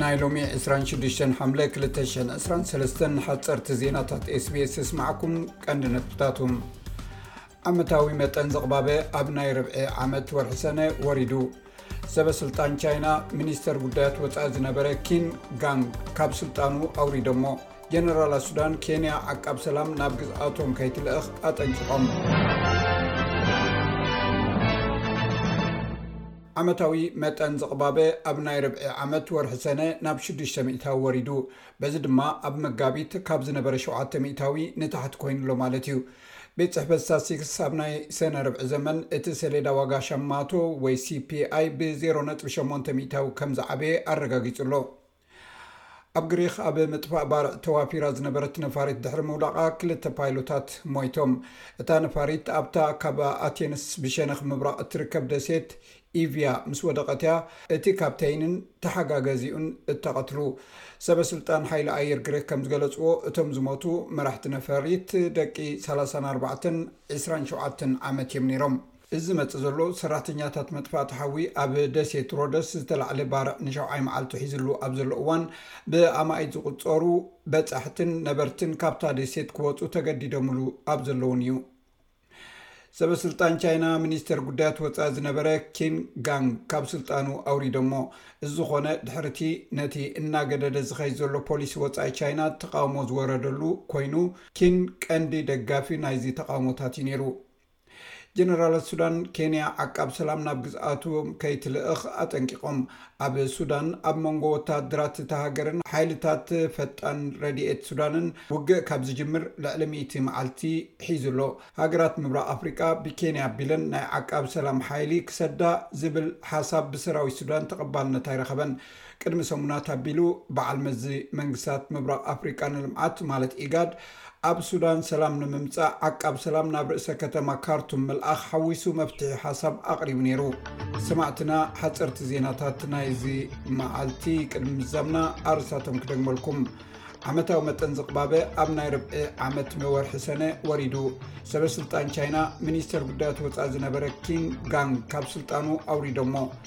ናይ ሎሚ 26 ሓምለ 223 ሓፀርቲ ዜናታት ስbs እስማዕኩም ቀንዲ ነጥብታቱም ዓመታዊ መጠን ዝቕባበ ኣብ ናይ ርብዒ ዓመት ወርሒ ሰነ ወሪዱ ሰበስልጣን ቻይና ሚኒስተር ጉዳያት ወፃኢ ዝነበረ ኪን ጋንግ ካብ ስልጣኑ ኣውሪዶሞ ጀነራል ሱዳን ኬንያ ዓቃብ ሰላም ናብ ግዝኣቶም ከይትልእኽ ኣጠንቂቖም ዓመታዊ መጠን ዝቕባበ ኣብ ናይ ርብዒ ዓመት ወርሒ ሰነ ናብ ሽዱሽተ ሚእታዊ ወሪዱ። በዚ ድማ ኣብ መጋቢት ካብ ዝነበረ ሸውዓተ ሚእታዊ ንታሕቲ ኮይኑ ኣሎ ማለት እዩ። ቤት ጽሕፈት ስታትስቲክስ ኣብ ናይ ሰነ ርብዒ ዘመን እቲ ሰሌዳ ዋጋ ሸማቶ ወይ ሲፒኣይ ብዜሮ ነጥቢ ሸሞንተ ሚእታዊ ከም ዝዓበየ ኣረጋጊጹ ኣሎ። ኣብ ግሪኽ ኣብ ምጥፋእ ባርዕ ተዋፊራ ዝነበረት ነፋሪት ድሕሪ ምውዳቓ ክልተ ፓይሎታት ሞይቶም። እታ ነፋሪት ኣብታ ካብ ኣቴንስ ብሸነኽ ምብራቕ እትርከብ ደሴት ኢቪያ ምስ ወደቐት'ያ እቲ ካፕተይንን ተሓጋገዚኡን እተቐትሉ። ሰበስልጣን ሓይሊ ኣየር ግሪኽ ከም ዝገለጽዎ እቶም ዝሞቱ መራሕቲ ነፈሪት ደቂ ሰላሳን ኣርባዕተን ዒስራን ሸውዓተን ዓመት እዮም ነይሮም። እዚ ዝመጽእ ዘሎ ሰራሕተኛታት መጥፋእቲ ሓዊ ኣብ ደሴት ሮደስ ዝተላዕለ ባርዕ ንሸውዓይ መዓልቱ ሒዝሉ ኣብ ዘሎ እዋን ብኣማኢት ዝቁጸሩ በጻሕትን ነበርትን ካብታ ደሴት ክወጹ ተገዲደምሉ ኣብ ዘለውን እዩ። ሰበስልጣን ቻይና ሚኒስተር ጉዳያት ወፃኢ ዝነበረ ኪን ጋንግ ካብ ስልጣኑ ኣውሪዶሞ እዚ ዝኾነ ድሕርቲ ነቲ እናገደደ ዝኸይ ዘሎ ፖሊሲ ወፃኢ ቻይና ተቃውሞ ዝወረደሉ ኮይኑ ኪን ቀንዲ ደጋፊ ናይዚ ተቃውሞታት እዩ ነይሩ ጀነራላት ሱዳን፣ ኬንያ ዓቃብ ሰላም ናብ ግዝኣቶም ከይትልእኽ ኣጠንቂቖም። ኣብ ሱዳን፣ ኣብ መንጎ ወተሃደራት እታ ሃገርን ሓይልታት ፈጣን ረድኤት ሱዳንን ውግእ ካብ ዝጅምር ልዕሊ ሚእቲ መዓልቲ ሒዙ ኣሎ። ሃገራት ምብራቕ ኣፍሪቃ ብኬንያ ኣቢለን ናይ ዓቃብ ሰላም ሓይሊ ክሰዳ ዝብል ሓሳብ ብሰራዊት ሱዳን ተቐባልነት ኣይረኸበን። ቅድሚ ሰሙናት ኣቢሉ በዓል መዚ መንግስታት ምብራቕ ኣፍሪቃ ንልምዓት ማለት ኢጋድ ኣብ ሱዳን ሰላም ንምምጻእ ዓቃብ ሰላም ናብ ርእሰ ከተማ ካርቱም ምልኣኽ ሓዊሱ መፍትሒ ሓሳብ ኣቕሪቡ ነይሩ። ሰማዕትና ሓጸርቲ ዜናታት ናይዚ መዓልቲ ቅድሚ ምዛምና ኣርስታቶም ክደግመልኩም። ዓመታዊ መጠን ዝቕባበ ኣብ ናይ ርብዒ ዓመት መወርሒ ሰነ ወሪዱ። ሰበስልጣን ቻይና ሚኒስተር ጉዳያት ወፃኢ ዝነበረ ኪንግ ጋንግ ካብ ስልጣኑ ኣውሪዶሞ።